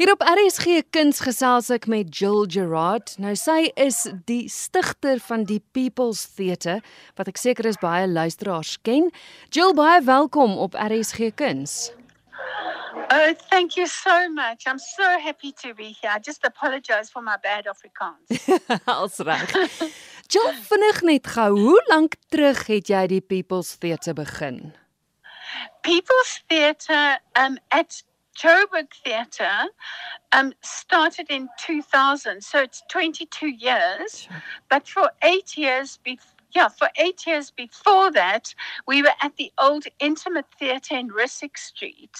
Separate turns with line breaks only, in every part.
Hier op RSG Kuns gesels ek met Jill Gerard. Nou sy is die stigter van die People's Theatre wat ek seker is baie luisteraars ken. Jill, baie welkom op RSG Kuns.
Oh, thank you so much. I'm so happy to be here. I just apologize for my bad Afrikaans.
Als reg. Jill, vinnig net gou, hoe lank terug het jy die People's Theatre begin?
People's Theatre um at Joburg Theatre um, started in 2000, so it's 22 years. Sure. But for eight years before, yeah, for eight years before that, we were at the old Intimate Theatre in Rissik Street.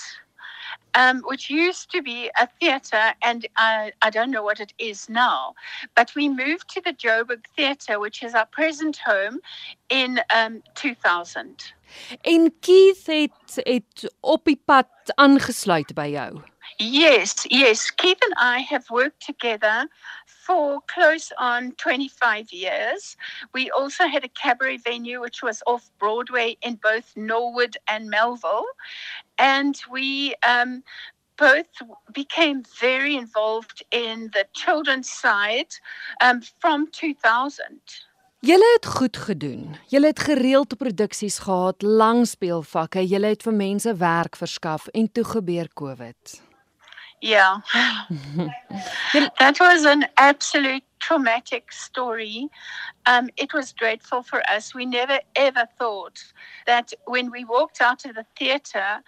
Um, which used to be a theatre, and I, I don't know what it is now. But we moved to the Joburg Theatre, which is our present home, in um, 2000.
En Keith het het op die pad aangesluit by jou.
Yes, yes. Keith and I have worked together for close on 25 years. We also had a cabaret venue which was off Broadway in both Norwood and Melville. And we um, both became very involved in the children's side um, from 2000.
Julle het goed gedoen. Julle het gereelde produksies gehad, lang speelvakke. Julle het vir mense werk verskaf en toe gebeur COVID.
Yeah. that was an absolute traumatic story. Um, it was dreadful for us. We never ever thought that when we walked out of the theatre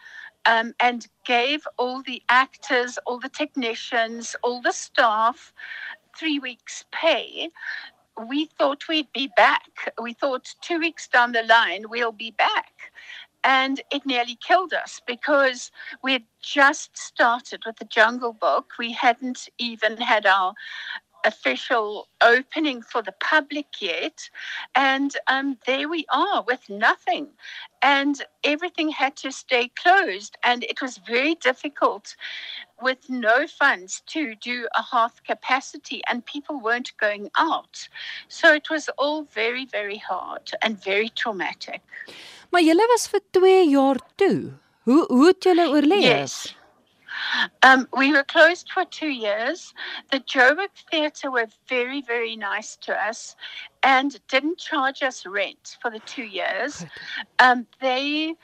um, and gave all the actors, all the technicians, all the staff three weeks' pay, we thought we'd be back. We thought two weeks down the line, we'll be back. And it nearly killed us because we had just started with the Jungle Book. We hadn't even had our official opening for the public yet. And um, there we are with nothing. And everything had to stay closed. And it was very difficult with no funds to do a half capacity, and people weren't going out. So it was all very, very hard and very traumatic.
Maar julle was vir 2 jaar toe. Hoe hoe het julle oorleef?
Yes. Um, we were closed for two years. The Joburg Theatre were very, very nice to us and didn't charge us rent for the two years. Um, they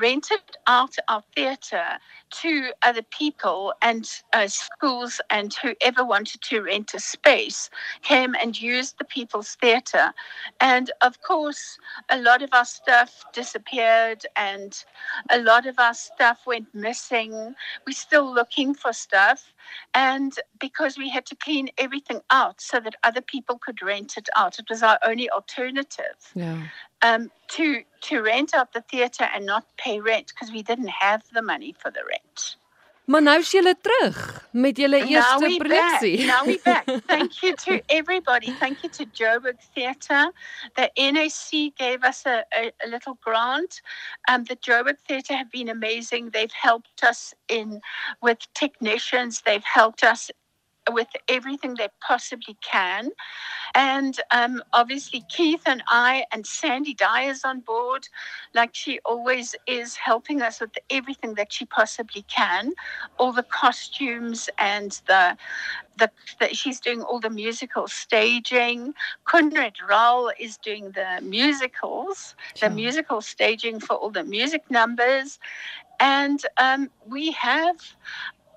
rented out our theatre to other people and uh, schools and whoever wanted to rent a space came and used the people's theatre. And of course a lot of our stuff disappeared and a lot of our stuff went missing. We're still looking for stuff and because we had to clean everything out so that other people could rent it out it was our only alternative
yeah
um, to to rent out the theatre and not pay rent because we didn't have the money for the rent.
Maar nou is julle terug met julle eerste produksie.
Now we back. Thank you to everybody. Thank you to Joburg Theatre. The NAC gave us a, a, a little grant. Um, the Joburg Theatre have been amazing. They've helped us in with technicians. They've helped us with everything they possibly can. And um, obviously, Keith and I and Sandy Dyer's on board, like she always is, helping us with everything that she possibly can. All the costumes and the the, the, she's doing all the musical staging. Kunrad Rao is doing the musicals, sure. the musical staging for all the music numbers. And um, we have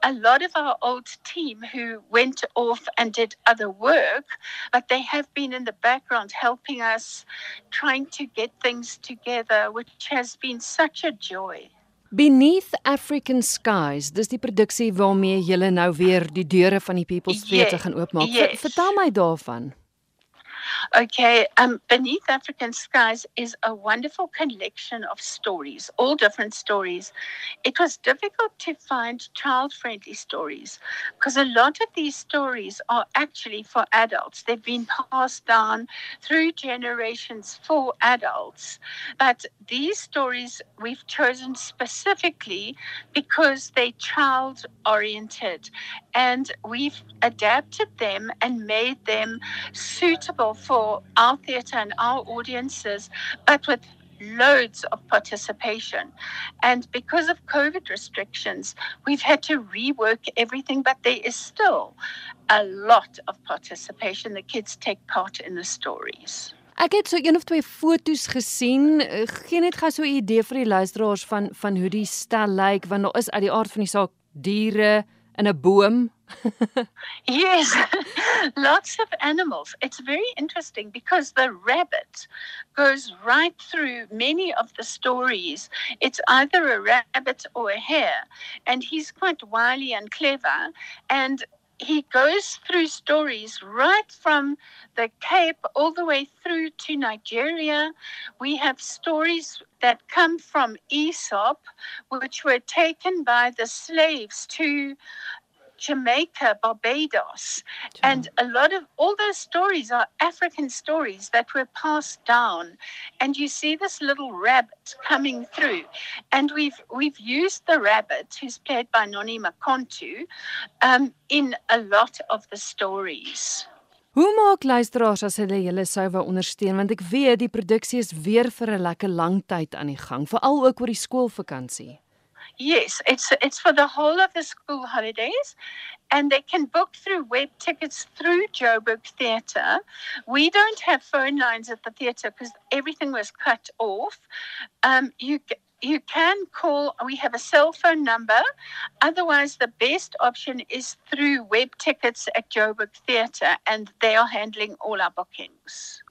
a lot of our old team who went off and did other work, but they have been in the background helping us, trying to get things together, which has been such a joy.
Beneath African Skies, dis die produksie waarmee jy nou weer die deure van die People's Theatre yes, gaan oopmaak. Yes. Vertel my daarvan.
Okay, um, Beneath African Skies is a wonderful collection of stories, all different stories. It was difficult to find child friendly stories because a lot of these stories are actually for adults. They've been passed down through generations for adults. But these stories we've chosen specifically because they're child oriented and we've adapted them and made them suitable for our theatre and our audiences, but with loads of participation. And because of COVID restrictions, we've had to rework everything, but there is still a lot of participation. The kids take part in the stories.
Ek het so een of twee foto's gesien. Geen net gou so 'n idee vir die luisteraars van van hoe die stel lyk want daar is uit die aard van die saak diere in 'n boom.
yes, lots of animals. It's very interesting because the rabbit goes right through many of the stories. It's either a rabbit or a hare, and he's quite wily and clever. And he goes through stories right from the Cape all the way through to Nigeria. We have stories that come from Aesop, which were taken by the slaves to Jamaica, Barbados. And a lot of all those stories are African stories that were passed down. And you see this little rabbit coming through. And we've we've used the rabbit, who's played by Noni Makontu, um, in a lot of the stories.
Hoe maak luisteraars as hulle julle sou wou ondersteun want ek weet die produksie is weer vir 'n lekker lang tyd aan die gang veral ook oor die skoolvakansie.
Yes, it's it's for the whole of the school holidays, and they can book through web tickets through Joburg Theatre. We don't have phone lines at the theatre because everything was cut off. Um, you you can call. We have a cell phone number. Otherwise, the best option is through web tickets at Joburg Theatre, and they are handling all our bookings.